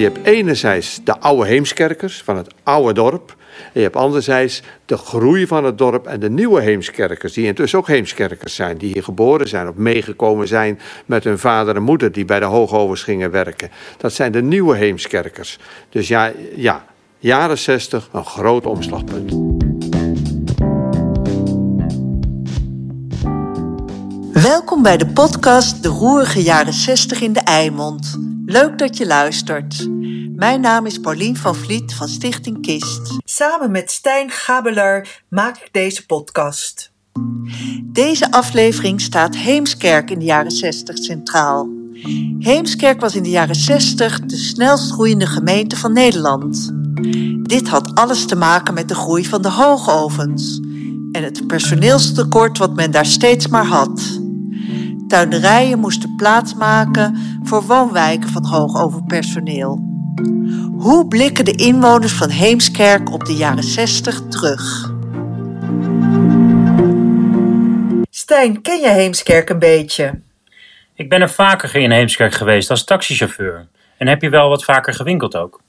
Je hebt enerzijds de oude Heemskerkers van het oude dorp. En je hebt anderzijds de groei van het dorp en de nieuwe Heemskerkers, die intussen ook Heemskerkers zijn, die hier geboren zijn of meegekomen zijn met hun vader en moeder die bij de Hoogovers gingen werken. Dat zijn de nieuwe Heemskerkers. Dus ja, ja jaren 60 een groot omslagpunt. Welkom bij de podcast De Roerige Jaren 60 in de Eimond. Leuk dat je luistert. Mijn naam is Paulien van Vliet van Stichting Kist. Samen met Stijn Gabeler maak ik deze podcast. Deze aflevering staat Heemskerk in de jaren 60 centraal. Heemskerk was in de jaren 60 de snelst groeiende gemeente van Nederland. Dit had alles te maken met de groei van de hoogovens en het personeelstekort wat men daar steeds maar had. Tuinderijen moesten plaatsmaken voor woonwijken van hoogoverpersoneel. Hoe blikken de inwoners van Heemskerk op de jaren 60 terug? Stijn, ken je Heemskerk een beetje? Ik ben er vaker in Heemskerk geweest als taxichauffeur. En heb je wel wat vaker gewinkeld ook.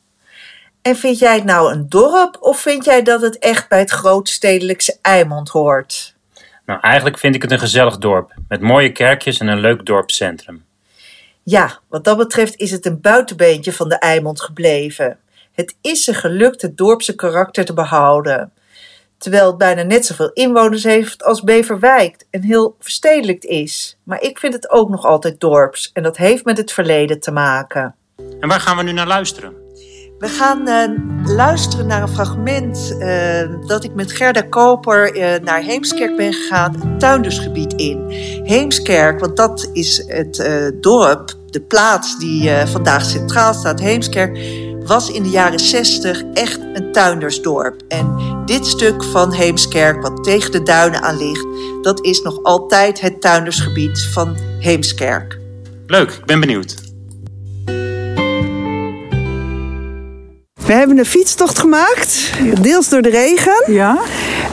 En vind jij het nou een dorp of vind jij dat het echt bij het grootstedelijkse Eimond hoort? Nou, eigenlijk vind ik het een gezellig dorp, met mooie kerkjes en een leuk dorpscentrum. Ja, wat dat betreft is het een buitenbeentje van de Eimond gebleven. Het is ze gelukt het dorpse karakter te behouden. Terwijl het bijna net zoveel inwoners heeft als Beverwijk en heel verstedelijkt is. Maar ik vind het ook nog altijd dorps en dat heeft met het verleden te maken. En waar gaan we nu naar luisteren? We gaan uh, luisteren naar een fragment uh, dat ik met Gerda Koper uh, naar Heemskerk ben gegaan, het tuindersgebied in. Heemskerk, want dat is het dorp, de plaats die vandaag centraal staat, Heemskerk, was in de jaren 60 echt een tuindersdorp. En dit stuk van Heemskerk, wat tegen de duinen aan ligt, dat is nog altijd het tuindersgebied van Heemskerk. Leuk, ik ben benieuwd. We hebben een fietstocht gemaakt, deels door de regen. Ja.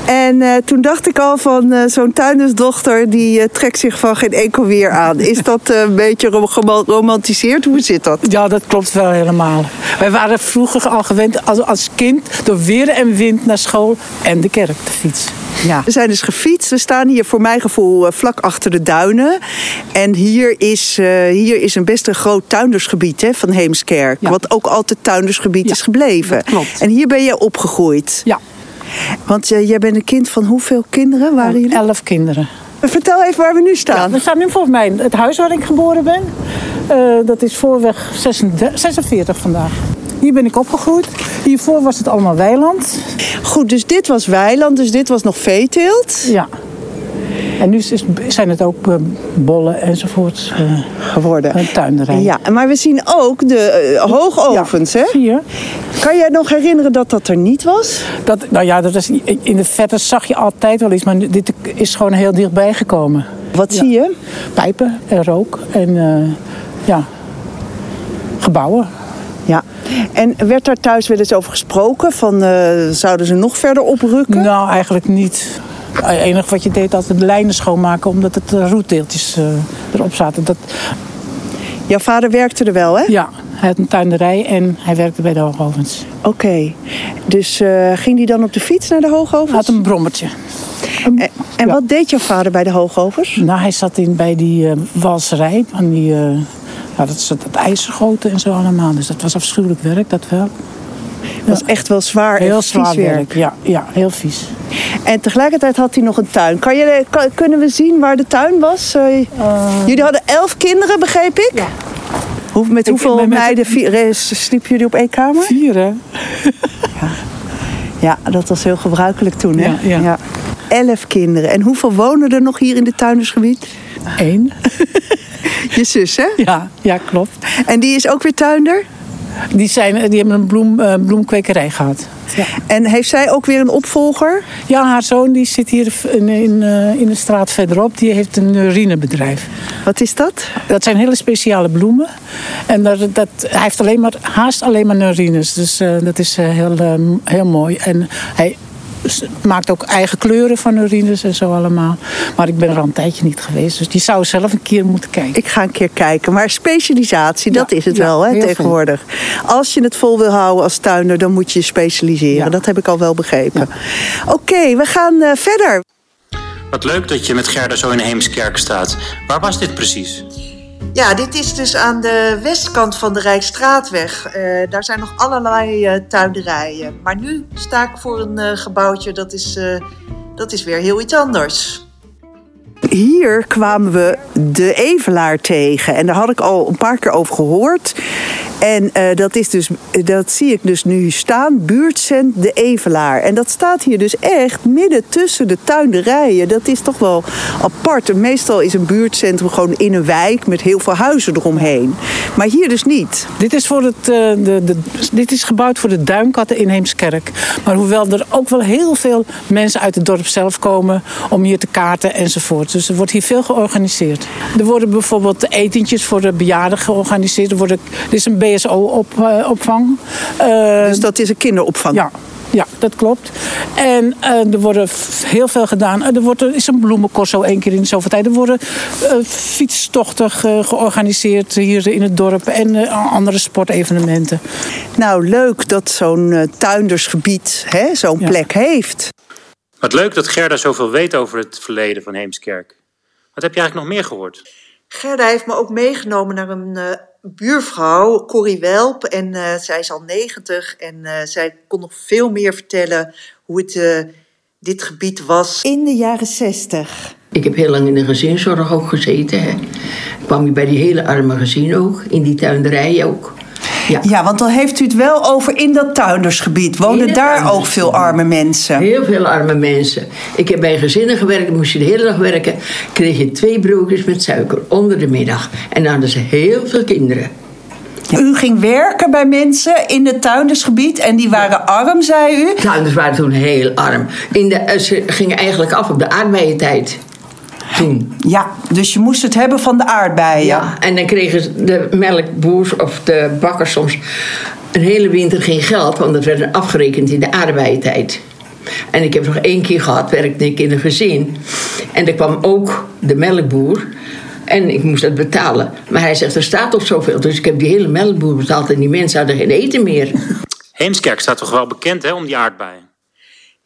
En uh, toen dacht ik al van uh, zo'n tuindersdochter die uh, trekt zich van geen enkel weer aan. Is dat een beetje geromantiseerd? Hoe zit dat? Ja, dat klopt wel helemaal. Wij waren vroeger al gewend als, als kind door weer en wind naar school en de kerk te fietsen. Ja. We zijn dus gefietst. We staan hier voor mijn gevoel vlak achter de duinen. En hier is, hier is een best een groot tuindersgebied hè, van Heemskerk. Ja. Wat ook altijd tuindersgebied ja. is gebleven. Klopt. En hier ben je opgegroeid. Ja. Want uh, jij bent een kind van hoeveel kinderen waren jullie? Elf kinderen. Vertel even waar we nu staan. Ja, we staan nu volgens mij het huis waar ik geboren ben. Uh, dat is voorweg 36, 46 vandaag. Hier ben ik opgegroeid. Hiervoor was het allemaal weiland. Goed, dus dit was weiland, dus dit was nog veeteelt. Ja. En nu zijn het ook bollen enzovoort uh, geworden. Een tuinderij. Ja, maar we zien ook de uh, hoogovens, ja, hè? Zie je. Kan jij nog herinneren dat dat er niet was? Dat, nou ja, dat is, in de verte zag je altijd wel iets, maar dit is gewoon heel dichtbij gekomen. Wat ja. zie je? Pijpen en rook en uh, ja, gebouwen. Ja, en werd daar thuis wel eens over gesproken? Van, zouden ze nog verder oprukken? Nou, eigenlijk niet. Het enige wat je deed, altijd de lijnen schoonmaken, omdat het roetdeeltjes uh, erop zaten. Dat... Jouw vader werkte er wel, hè? Ja, hij had een tuinderij en hij werkte bij de hoogovens. Oké, okay. dus uh, ging hij dan op de fiets naar de hoogovens? Hij had een brommertje. En, en ja. wat deed jouw vader bij de hoogovens? Nou, hij zat in bij die uh, walserij, van die, uh, ja, dat, dat, dat ijzergoten en zo allemaal. Dus dat was afschuwelijk werk, dat wel. Dat was echt wel zwaar heel en zwaar werk. werk. Ja, ja, heel vies. En tegelijkertijd had hij nog een tuin. Kan je, kan, kunnen we zien waar de tuin was? Uh, jullie hadden elf kinderen, begreep ik? Ja. Hoe, met ik, hoeveel met meiden vier, sliepen jullie op één kamer? Vier, hè? ja. ja, dat was heel gebruikelijk toen, hè? Ja, ja. ja. Elf kinderen. En hoeveel wonen er nog hier in het tuindersgebied? Eén. Je zus, hè? Ja, ja, klopt. En die is ook weer tuinder? Die, zijn, die hebben een bloem, uh, bloemkwekerij gehad. Ja. En heeft zij ook weer een opvolger? Ja, haar zoon die zit hier in, in, uh, in de straat verderop. Die heeft een urinebedrijf. Wat is dat? Dat zijn hele speciale bloemen. En dat, dat, hij heeft alleen maar, haast alleen maar urines. Dus uh, dat is heel, heel mooi. En hij maakt ook eigen kleuren van urines en zo allemaal. Maar ik ben er al een tijdje niet geweest. Dus die zou zelf een keer moeten kijken. Ik ga een keer kijken. Maar specialisatie, dat Ja, is het ja, wel hè, tegenwoordig. Als je het vol wil houden als tuinder, dan moet je je specialiseren. Ja. Dat heb ik al wel begrepen. Oké, we gaan eh, verder. Wat leuk dat je met Gerda zo in Heemskerk staat. Waar was dit precies? Ja, dit is dus aan de westkant van de Rijksstraatweg. Eh, daar zijn nog allerlei eh, tuinderijen. Maar nu sta ik voor een eh, gebouwtje, dat is, dat is weer heel iets anders. Hier kwamen we de Evelaar tegen. En daar had ik al een paar keer over gehoord. En eh, dat, is dus, dat zie ik dus nu staan, buurtcent de Evelaar. En dat staat hier dus echt midden tussen de tuinderijen. Dat is toch wel apart. En meestal is een buurtcentrum gewoon in een wijk met heel veel huizen eromheen. Maar hier dus niet. Dit is, voor het, eh, de, de, dit is gebouwd voor de duinkatten in Heemskerk. Maar hoewel er ook wel heel veel mensen uit het dorp zelf komen om hier te kaarten enzovoort. Dus er wordt hier veel georganiseerd. Er worden bijvoorbeeld etentjes voor de bejaarden georganiseerd. Er, worden, er is een BSO-opvang. Dus dat is een kinderopvang. Ja, ja, dat klopt. En eh, er worden f- heel veel gedaan. Eh, er, wordt, er is een bloemencorso één keer in de zoveel tijd. Er worden eh, fietstochten ge- georganiseerd hier in het dorp. En eh, andere sportevenementen. Nou, leuk dat zo'n eh, tuindersgebied hè, zo'n Ja. plek heeft. Wat leuk dat Gerda zoveel weet over het verleden van Heemskerk. Wat heb je eigenlijk nog meer gehoord? Gerda heeft me ook meegenomen naar een eh, buurvrouw, Corrie Welp. En eh, zij is al 90 en eh, zij kon nog veel meer vertellen hoe het eh, dit gebied was. In de jaren zestig. Ik heb heel lang in de gezinszorg ook gezeten. Hè. Ik kwam hier bij die hele arme gezin ook, in die tuinderij ook. Ja, Ja, want dan heeft u het wel over in dat tuindersgebied. Wonen daar ook veel arme mensen? heel veel arme mensen. Ik heb bij gezinnen gewerkt, moest je de hele dag werken. Kreeg je twee broodjes met suiker onder de middag. En dan hadden ze heel veel kinderen. U ging werken bij mensen in het tuindersgebied en die waren arm, zei u? Tuinders waren toen heel arm. In de, ze gingen eigenlijk af op de aardbeientijd. Toen. Ja, dus je moest het hebben van de aardbeien. Ja, en dan kregen de melkboers of de bakkers soms een hele winter geen geld, want dat werd afgerekend in de aardbeientijd. En ik heb nog één keer gehad, werkte ik in een gezin. En er kwam ook de melkboer. En ik moest dat betalen. Maar hij zegt, er staat toch zoveel. Dus ik heb die hele melkboer betaald. En die mensen hadden geen eten meer. Heemskerk staat toch wel bekend hè, om die aardbeien?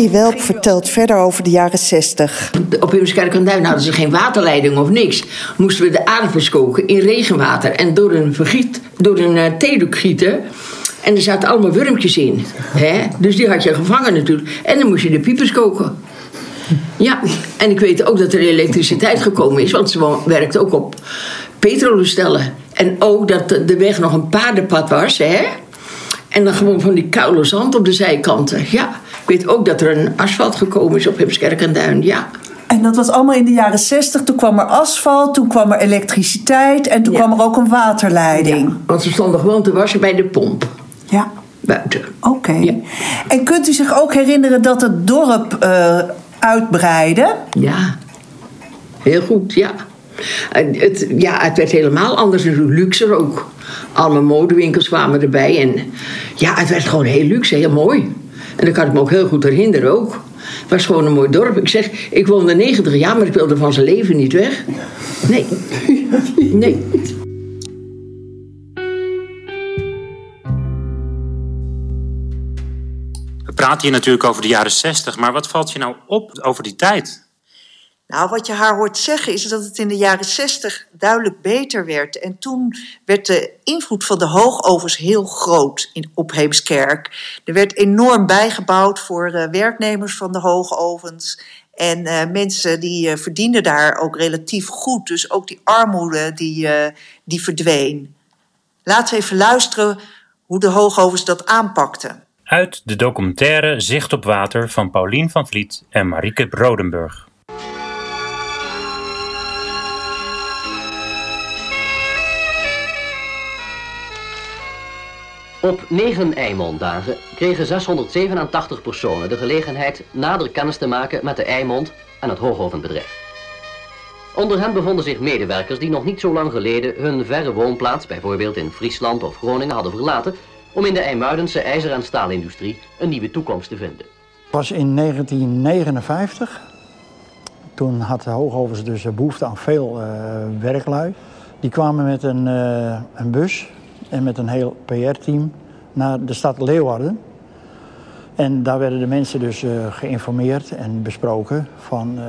Corrie Welp vertelt verder over de jaren zestig. Op Heemskerk en Duin hadden ze geen waterleiding of niks. Moesten we de aardappels koken in regenwater. En door een, vergiet, door een eh, theedoek gieten. En er zaten allemaal wurmpjes in. Hè? Dus die had je gevangen natuurlijk. En dan moest je de piepers koken. Ja, en ik weet ook dat er elektriciteit gekomen is. Want ze werkte ook op petrolestellen. En ook dat de weg nog een paardenpad was. Hè? En dan gewoon van die koude zand op de zijkanten. Ja, weet ook dat er een asfalt gekomen is op Heemskerk en Duin. Ja. En dat was allemaal in de jaren zestig. Toen kwam er asfalt, toen kwam er elektriciteit en toen Ja. kwam er ook een waterleiding. Ja, want ze stonden gewoon te wassen bij de pomp. Ja. Buiten. Oké. Ja. En kunt u zich ook herinneren dat het dorp eh, uitbreidde? Ja. Heel goed, ja. Het, ja, het werd helemaal anders. luxer ook. Allemaal modewinkels kwamen erbij. En ja, het werd gewoon heel luxe, heel mooi. En dat kan ik me ook heel goed herinneren ook. Het was gewoon een mooi dorp. Ik zeg, ik woonde 90 jaar, maar ik wilde van zijn leven niet weg. Nee. Nee. We praten hier natuurlijk over de jaren 60, maar wat valt je nou op over die tijd? Nou, wat je haar hoort zeggen is dat het in de jaren zestig duidelijk beter werd. En toen werd de invloed van de hoogovens heel groot in, op Heemskerk. Er werd enorm bijgebouwd voor eh, werknemers van de hoogovens. En eh, mensen die eh, verdienden daar ook relatief goed. Dus ook die armoede die, die verdween. Laten we even luisteren hoe de hoogovens dat aanpakten. Uit de documentaire Zicht op Water van Paulien van Vliet en Marieke Brodenburg. Op negen Eimondagen kregen 687 personen de gelegenheid nader kennis te maken met de Eimond en het hoogovenbedrijf. Onder hen bevonden zich medewerkers die nog niet zo lang geleden hun verre woonplaats, bijvoorbeeld in Friesland of Groningen, hadden verlaten om in de IJmuidense ijzer- en staalindustrie een nieuwe toekomst te vinden. Het was in 1959. Toen had de Hoogovens dus behoefte aan veel uh, werklui. Die kwamen met een, uh, een bus en met een heel PR-team naar de stad Leeuwarden. En daar werden de mensen dus uh, geïnformeerd en besproken van uh,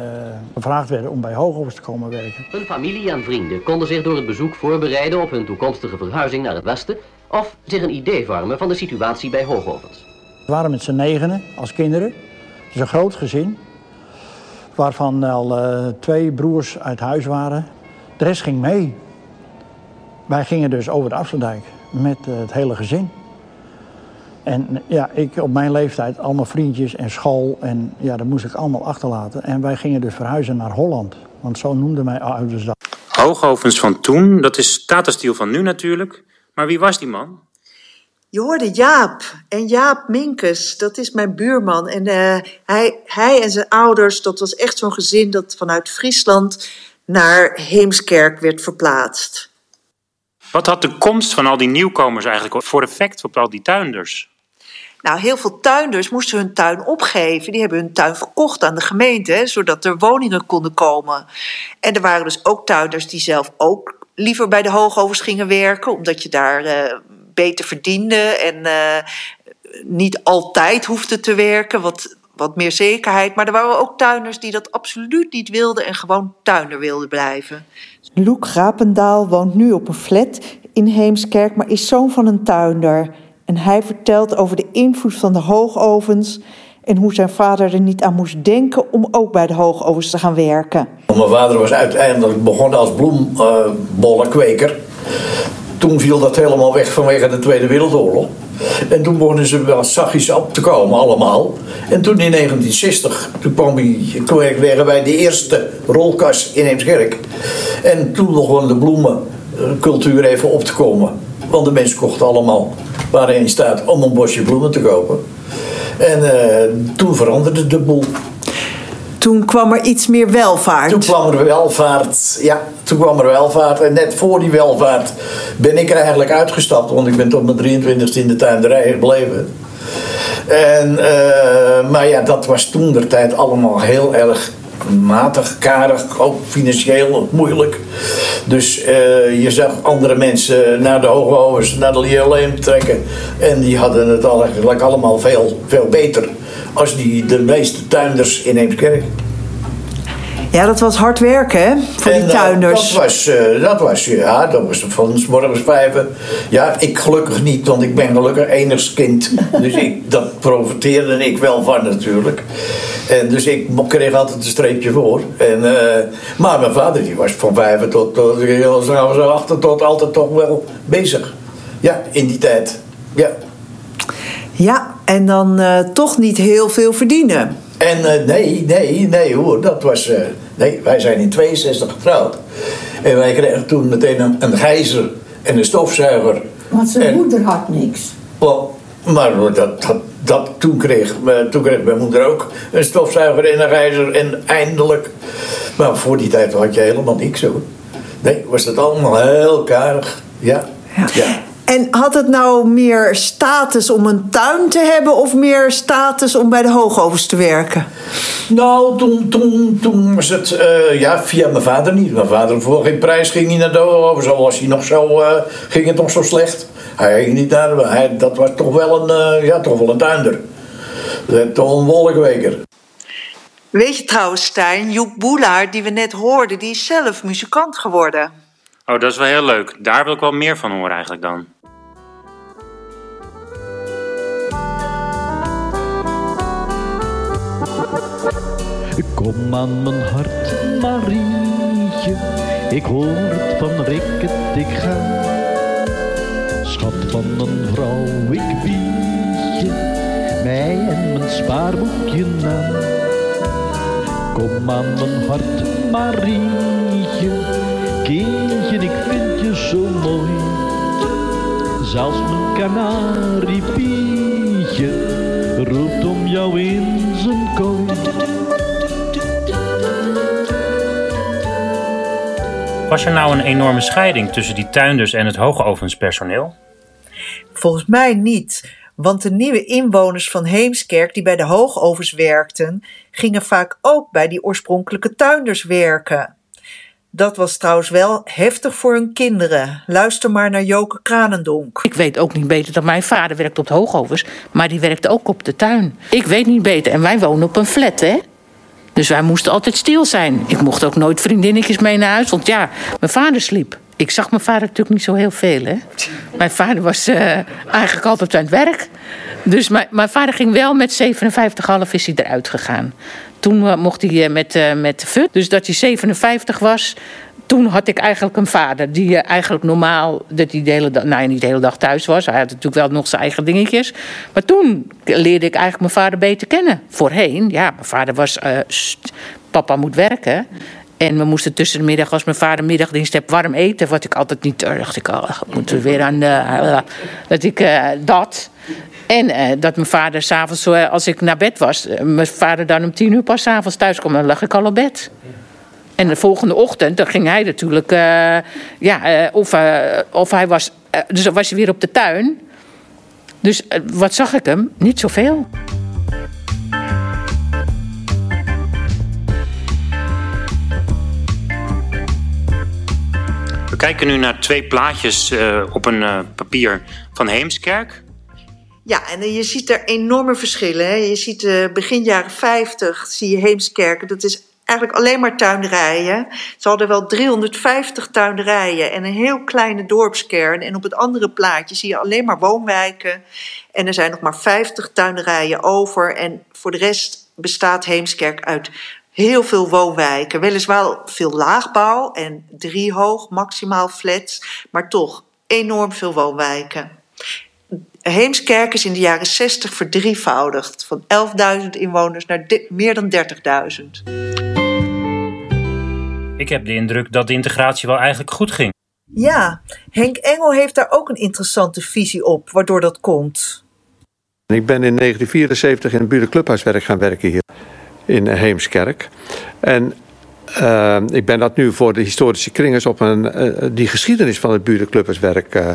gevraagd werden om bij Hoogovens te komen werken. Hun familie en vrienden konden zich door het bezoek voorbereiden op hun toekomstige verhuizing naar het westen of zich een idee vormen van de situatie bij Hoogovens. We waren met z'n negenen als kinderen. Het is een groot gezin, waarvan al uh, twee broers uit huis waren. De rest ging mee. Wij gingen dus over de Afsluitdijk met het hele gezin. En ja, ik op mijn leeftijd, allemaal vriendjes en school. En ja, dat moest ik allemaal achterlaten. En wij gingen dus verhuizen naar Holland. Want zo noemden mijn ouders dat. Hoogovens van toen, dat is Tata van nu natuurlijk. Maar wie was die man? Je hoorde Jaap. En Jaap Minkes, dat is mijn buurman. En uh, hij, hij en zijn ouders, dat was echt zo'n gezin dat vanuit Friesland naar Heemskerk werd verplaatst. Wat had de komst van al die nieuwkomers eigenlijk voor effect op al die tuinders? Nou, heel veel tuinders moesten hun tuin opgeven. Die hebben hun tuin verkocht aan de gemeente, zodat er woningen konden komen. En er waren dus ook tuinders die zelf ook liever bij de hoogovers gingen werken, omdat je daar uh, beter verdiende en uh, niet altijd hoefde te werken, wat, wat meer zekerheid. Maar er waren ook tuinders die dat absoluut niet wilden en gewoon tuinder wilden blijven. Loek Rapendaal woont nu op een flat in Heemskerk, maar is zoon van een tuinder. En hij vertelt over de invloed van de hoogovens en hoe zijn vader er niet aan moest denken om ook bij de hoogovens te gaan werken. Mijn vader was uiteindelijk begonnen als bloembollenkweker. Toen viel dat helemaal weg vanwege de Tweede Wereldoorlog. En toen begonnen ze wel zachtjes op te komen allemaal. En toen in 1960, toen kwam ik, werden wij de eerste rolkas in Eemskerk. En toen begon de bloemencultuur even op te komen. Want de mensen kochten allemaal, waren in staat om een bosje bloemen te kopen. En uh, toen veranderde de boel. Toen kwam er iets meer welvaart. Toen kwam er welvaart, ja, toen kwam er welvaart. En net voor die welvaart ben ik er eigenlijk uitgestapt, want ik ben tot mijn 23ste in de tuinderij gebleven. En, uh, maar ja, dat was toen de tijd allemaal heel erg matig, karig, ook financieel moeilijk. Dus uh, je zag andere mensen naar de Hoogovens, naar de Leerleem trekken. En die hadden het eigenlijk allemaal veel, veel beter als die, de meeste tuinders in Eemskerk. Ja, dat was hard werken, hè? Voor die tuinders. Uh, dat, was, uh, dat was, ja, dat was van s morgens vijven. Ja, ik gelukkig niet, want ik ben gelukkig enigskind. dus ik, dat profiteerde ik wel van natuurlijk. En dus ik kreeg altijd een streepje voor. En, uh, maar mijn vader die was van vijven tot, tot, tot, achter tot altijd toch wel bezig. Ja, in die tijd. Ja. Ja, en dan uh, toch niet heel veel verdienen. En uh, nee, nee, nee hoor, dat was. Uh, nee, wij zijn in 62 getrouwd. En wij kregen toen meteen een, een gijzer en een stofzuiger. Want zijn en, moeder had niks. Maar dat, dat, dat, toen, kreeg, toen kreeg mijn moeder ook een stofzuiger en een gijzer. En eindelijk. Maar voor die tijd had je helemaal niks hoor. Nee, was dat allemaal heel karig. Ja. ja. ja. En had het nou meer status om een tuin te hebben of meer status om bij de hoogovens te werken? Nou, toen, toen, toen was het uh, ja, via mijn vader niet. Mijn vader voor geen prijs ging hij naar de hoogovens. Al was hij nog zo, uh, ging het nog zo slecht. Hij ging niet naar hij, Dat was toch wel een, uh, ja, toch wel een tuinder. Toch een wolkweker. Weet je trouwens, Stijn, Joep Boelaar, die we net hoorden, die is zelf muzikant geworden. Oh, dat is wel heel leuk. Daar wil ik wel meer van horen eigenlijk dan. Kom aan mijn hart, Marietje, ik hoor het van Ricket, ik ga. schat van een vrouw, ik bied je mij en mijn spaarboekje aan. Kom aan mijn hart, Marietje, kindje, ik vind je zo mooi. Zelfs mijn kanariepietje roept om jou in zijn kooi. Was er nou een enorme scheiding tussen die tuinders en het hoogovenspersoneel? Volgens mij niet, want de nieuwe inwoners van Heemskerk die bij de hoogovens werkten, gingen vaak ook bij die oorspronkelijke tuinders werken. Dat was trouwens wel heftig voor hun kinderen. Luister maar naar Joke Kranendonk. Ik weet ook niet beter dat mijn vader werkt op de hoogovens, maar die werkte ook op de tuin. Ik weet niet beter en wij wonen op een flat, hè? Dus wij moesten altijd stil zijn. Ik mocht ook nooit vriendinnetjes mee naar huis, want ja, mijn vader sliep. Ik zag mijn vader natuurlijk niet zo heel veel, hè? Mijn vader was uh, eigenlijk altijd aan het werk. Dus mijn, vader ging wel met 57,5 is hij eruit gegaan. Toen uh, mocht hij uh, met, met de. Dus dat hij 57 was, toen had ik eigenlijk een vader die eigenlijk normaal dat hij de hele dag, nou, niet de hele dag thuis was. Hij had natuurlijk wel nog zijn eigen dingetjes. Maar toen leerde ik eigenlijk mijn vader beter kennen. Voorheen, ja, mijn vader was, st, papa moet werken. En we moesten tussen de middag, als mijn vader middagdienst heb, warm eten. Wat ik altijd niet, dacht ik, oh, moeten we weer aan de, dat ik dat. En dat mijn vader s'avonds, als ik naar bed was, mijn vader dan om tien uur pas s'avonds thuis kwam, dan lag ik al op bed. En de volgende ochtend, dan ging hij natuurlijk, uh, ja, uh, of, uh, of hij was, dus dan was hij weer op de tuin. Dus wat zag ik hem? Niet zoveel. We kijken nu naar twee plaatjes op een papier van Heemskerk. Ja, en je ziet er enorme verschillen. Hè? Je ziet begin jaren 50 zie je Heemskerk. Dat is eigenlijk alleen maar tuinderijen. Ze hadden wel 350 tuinderijen en een heel kleine dorpskern. En op het andere plaatje zie je alleen maar woonwijken. En er zijn nog maar 50 tuinderijen over. En voor de rest bestaat Heemskerk uit heel veel woonwijken. Weliswaar veel laagbouw en driehoog, maximaal flats. Maar toch enorm veel woonwijken. Heemskerk is in de jaren 60 verdrievoudigd. Van 11.000 inwoners naar meer dan 30.000. Ik heb de indruk dat de integratie wel eigenlijk goed ging. Ja, Henk Engel heeft daar ook een interessante visie op, waardoor dat komt. Ik ben in 1974 in het buurtclubhuiswerk gaan werken hier in Heemskerk. En uh, ik ben dat nu voor de historische kringers op een, uh, die geschiedenis van het buurtclubberswerk uh,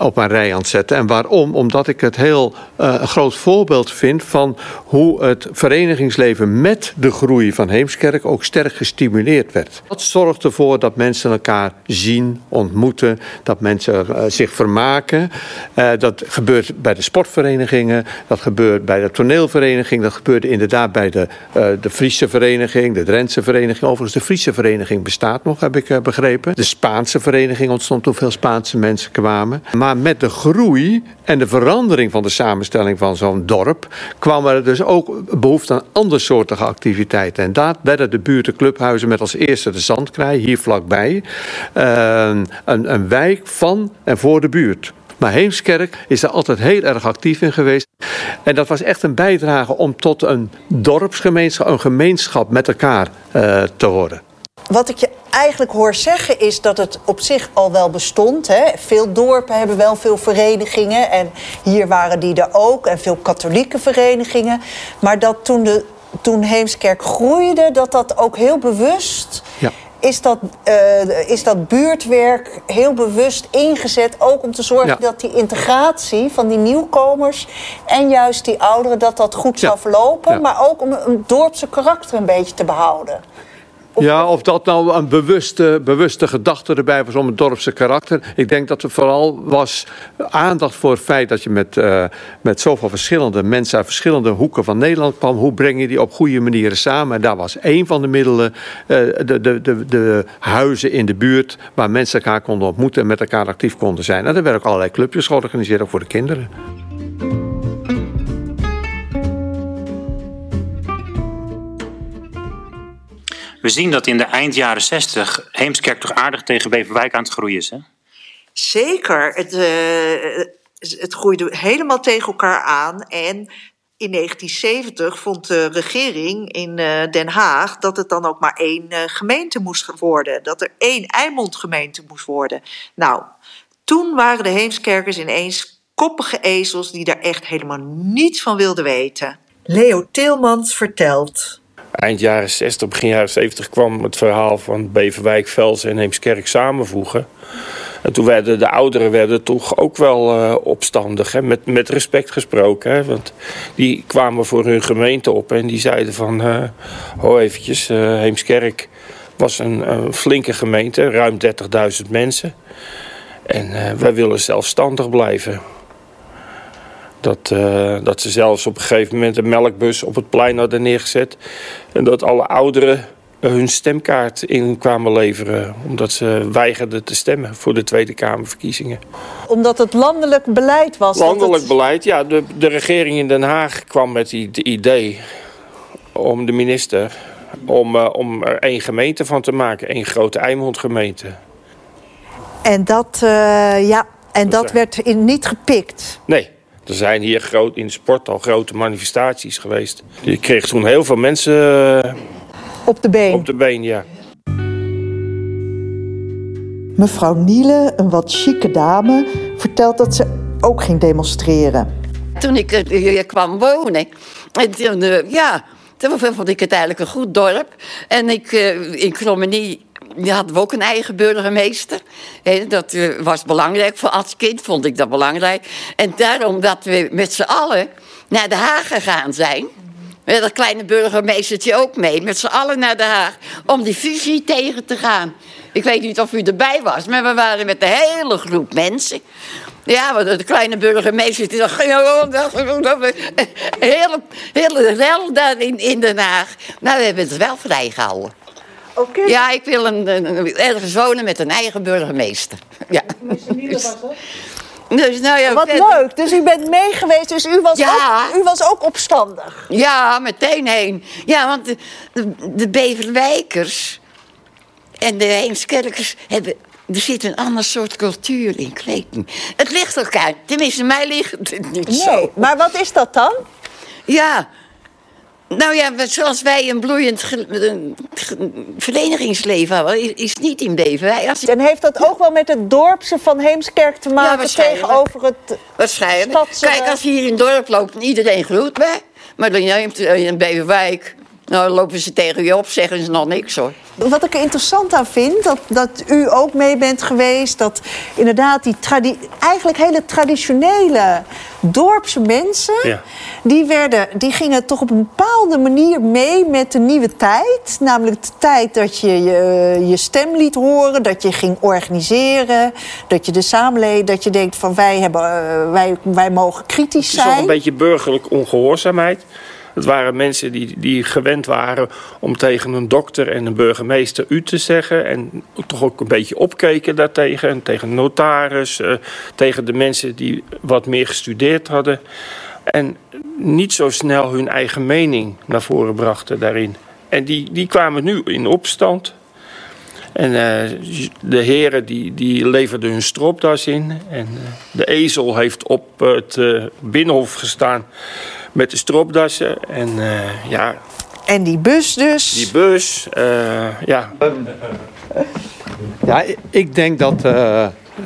op een rij aan het zetten. En waarom? Omdat ik het heel een groot voorbeeld vind van hoe het verenigingsleven met de groei van Heemskerk ook sterk gestimuleerd werd. Dat zorgt ervoor dat mensen elkaar zien, ontmoeten, dat mensen zich vermaken. dat gebeurt bij de sportverenigingen, dat gebeurt bij de toneelvereniging, dat gebeurde inderdaad bij de, de Friese vereniging, de Drentse vereniging, overigens de Friese vereniging bestaat nog, heb ik begrepen. De Spaanse vereniging ontstond toen veel Spaanse mensen kwamen. Maar met de groei en de verandering van de samenstelling van zo'n dorp kwam er dus ook behoefte aan andersoortige activiteiten. En daar werden de buurtenclubhuizen met als eerste de Zandkraai, hier vlakbij, een, een wijk van en voor de buurt. Maar Heemskerk is daar altijd heel erg actief in geweest. En dat was echt een bijdrage om tot een dorpsgemeenschap, een gemeenschap met elkaar uh, te worden. Wat ik je eigenlijk hoor zeggen is dat het op zich al wel bestond. Hè? Veel dorpen hebben wel veel verenigingen. En hier waren die er ook. En veel katholieke verenigingen. Maar dat toen, de, toen Heemskerk groeide, dat dat ook heel bewust... Ja is dat, uh, is dat buurtwerk heel bewust ingezet. Ook om te zorgen ja. dat die integratie van die nieuwkomers en juist die ouderen, dat dat goed ja. zou verlopen. Maar ook om een dorpse karakter een beetje te behouden. Ja, of dat nou een bewuste, bewuste gedachte erbij was om het dorpse karakter. Ik denk dat er vooral was aandacht voor het feit dat je met, uh, met zoveel verschillende mensen uit verschillende hoeken van Nederland kwam. Hoe breng je die op goede manieren samen? En daar was één van de middelen uh, de, de, de, de huizen in de buurt waar mensen elkaar konden ontmoeten en met elkaar actief konden zijn. En er werden ook allerlei clubjes georganiseerd, ook voor de kinderen. We zien dat in de eind jaren 60 Heemskerk toch aardig tegen Beverwijk aan het groeien is. Hè? Zeker. Het, uh, het groeide helemaal tegen elkaar aan. En in 1970 vond de regering in uh, Den Haag dat het dan ook maar één uh, gemeente moest worden. Dat er één Eimond gemeente moest worden. Nou, toen waren de Heemskerkers ineens koppige ezels die daar echt helemaal niets van wilden weten. Leo Tilmans vertelt. Eind jaren 60, begin jaren 70 kwam het verhaal van Beverwijk, Velsen en Heemskerk samenvoegen. En toen werden de ouderen werden toch ook wel uh, opstandig, hè? Met, met respect gesproken. Hè? Want die kwamen voor hun gemeente op en die zeiden van... Uh, ho eventjes, uh, Heemskerk was een, een, flinke gemeente, ruim 30.000 mensen. En wij willen zelfstandig blijven. Dat, uh, dat ze zelfs op een gegeven moment een melkbus op het plein hadden neergezet. En dat alle ouderen hun stemkaart in kwamen leveren. Omdat ze weigerden te stemmen voor de Tweede Kamerverkiezingen. Omdat het landelijk beleid was? Landelijk het... beleid, ja. De, de regering in Den Haag kwam met het idee om de minister... om, uh, om er één gemeente van te maken. één grote Eimond gemeente. En dat, uh, ja, en dat, dat werd in, niet gepikt? Nee. Er zijn hier groot, in de sport al grote manifestaties geweest. Je kreeg toen heel veel mensen... Uh, op de been? Op de been, ja. Mevrouw Niele, een wat chique dame, vertelt dat ze ook ging demonstreren. Toen ik hier kwam wonen, en toen, uh, ja, toen vond ik het eigenlijk een goed dorp. En ik, in Krommenie die hadden we ook een eigen burgemeester. dat was belangrijk. Voor als kind vond ik dat belangrijk. En daarom dat we met z'n allen naar Den Haag gegaan zijn. Met dat kleine burgemeestertje ook mee. Met z'n allen naar Den Haag. Om die fusie tegen te gaan. Ik weet niet of u erbij was. Maar we waren met een hele groep mensen. Ja, want de kleine burgemeester die dacht... Hele, hele rel daar in, in Den Haag. Nou, we hebben het wel vrijgehouden. Okay. Ja, ik wil een, een, ergens wonen met een eigen burgemeester. Ja. Dus, nou ja, Wat leuk. Dus u bent meegeweest, dus u was, ja. ook, u was ook opstandig. Ja, meteen heen. Ja, want de, de, de Beverwijkers en de Heemskerkers hebben... Er zit een ander soort cultuur in, ik weet niet. Het ligt elkaar. Tenminste, mij ligt het niet nee, zo. Maar wat is dat dan? Ja, nou ja, zoals wij een bloeiend ge verenigingsleven hebben, is niet in Beverwijk. Als... En heeft dat ook wel met het dorpse van Heemskerk te maken ja, tegenover het Waarschijnlijk. Stadse... Kijk, als je hier in het dorp loopt en iedereen groet mij, maar dan neemt in Beverwijk... Nou, lopen ze tegen je op, zeggen ze nog niks hoor. Wat ik er interessant aan vind, dat, dat u ook mee bent geweest... dat inderdaad die tradi eigenlijk hele traditionele dorpse mensen... Ja. Die, werden, die gingen toch op een bepaalde manier mee met de nieuwe tijd. Namelijk de tijd dat je je, je stem liet horen, dat je ging organiseren... dat je de samenleving, dat je denkt van wij, hebben, uh, wij, wij mogen kritisch zijn. Het is toch een beetje burgerlijk ongehoorzaamheid... Het waren mensen die, die gewend waren om tegen een dokter en een burgemeester u te zeggen. En toch ook een beetje opkeken daartegen. En tegen notaris, uh, tegen de mensen die wat meer gestudeerd hadden. En niet zo snel hun eigen mening naar voren brachten daarin. En die, die kwamen nu in opstand. En uh, de heren die, die leverden hun stropdas in. En uh, de ezel heeft op het uh, binnenhof gestaan met de stropdassen. En ja... En die bus dus? Die bus, ja. Ja, ik denk dat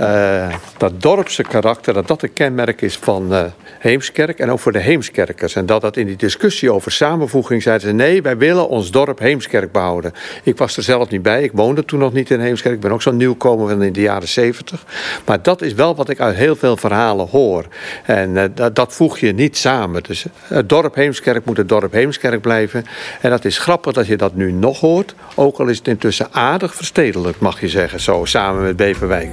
uh, dat dorpse karakter, dat dat een kenmerk is van uh, Heemskerk en ook voor de Heemskerkers. En dat dat in die discussie over samenvoeging zeiden ze nee, wij willen ons dorp Heemskerk behouden. Ik was er zelf niet bij, ik woonde toen nog niet in Heemskerk. Ik ben ook zo'n nieuwkomer van in de jaren zeventig. Maar dat is wel wat ik uit heel veel verhalen hoor. En uh, dat, dat voeg je niet samen. Dus het dorp Heemskerk moet het dorp Heemskerk blijven. En dat is grappig dat je dat nu nog hoort. Ook al is het intussen aardig verstedelijk, mag je zeggen, zo samen met Beverwijk.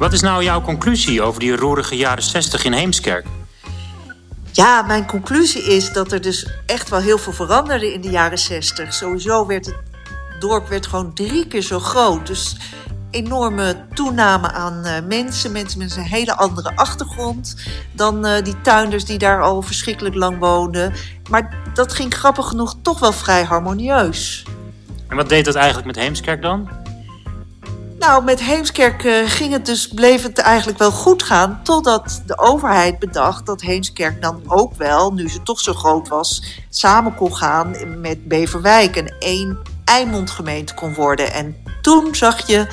Wat is nou jouw conclusie over die roerige jaren 60 in Heemskerk? Ja, mijn conclusie is dat er dus echt wel heel veel veranderde in de jaren 60. Sowieso werd het dorp werd gewoon drie keer zo groot. Dus enorme toename aan uh, mensen. Mensen met een hele andere achtergrond dan uh, die tuinders die daar al verschrikkelijk lang woonden. Maar dat ging grappig genoeg toch wel vrij harmonieus. En wat deed dat eigenlijk met Heemskerk dan? Nou, met Heemskerk uh, ging het dus, bleef het eigenlijk wel goed gaan. Totdat de overheid bedacht dat Heemskerk dan ook wel, nu ze toch zo groot was, samen kon gaan met Beverwijk en één Eimondgemeente kon worden. En toen zag je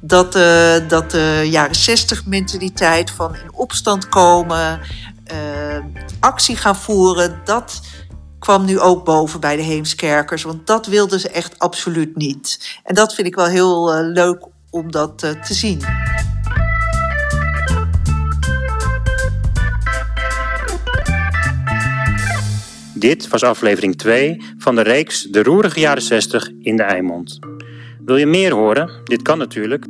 dat, uh, dat de jaren 60 mentaliteit van in opstand komen, uh, actie gaan voeren, dat kwam nu ook boven bij de Heemskerkers. Want dat wilden ze echt absoluut niet. En dat vind ik wel heel uh, leuk om dat uh, te zien. Dit was aflevering 2 van de reeks De Roerige Jaren 60 in de Eimond. Wil je meer horen? Dit kan natuurlijk.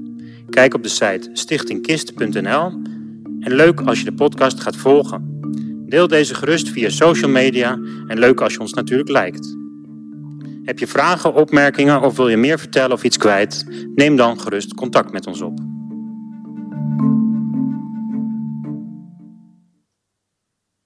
Kijk op de site stichtingkist.nl. En leuk als je de podcast gaat volgen. Deel deze gerust via social media en leuk als je ons natuurlijk liked. Heb je vragen, opmerkingen of wil je meer vertellen of iets kwijt? Neem dan gerust contact met ons op.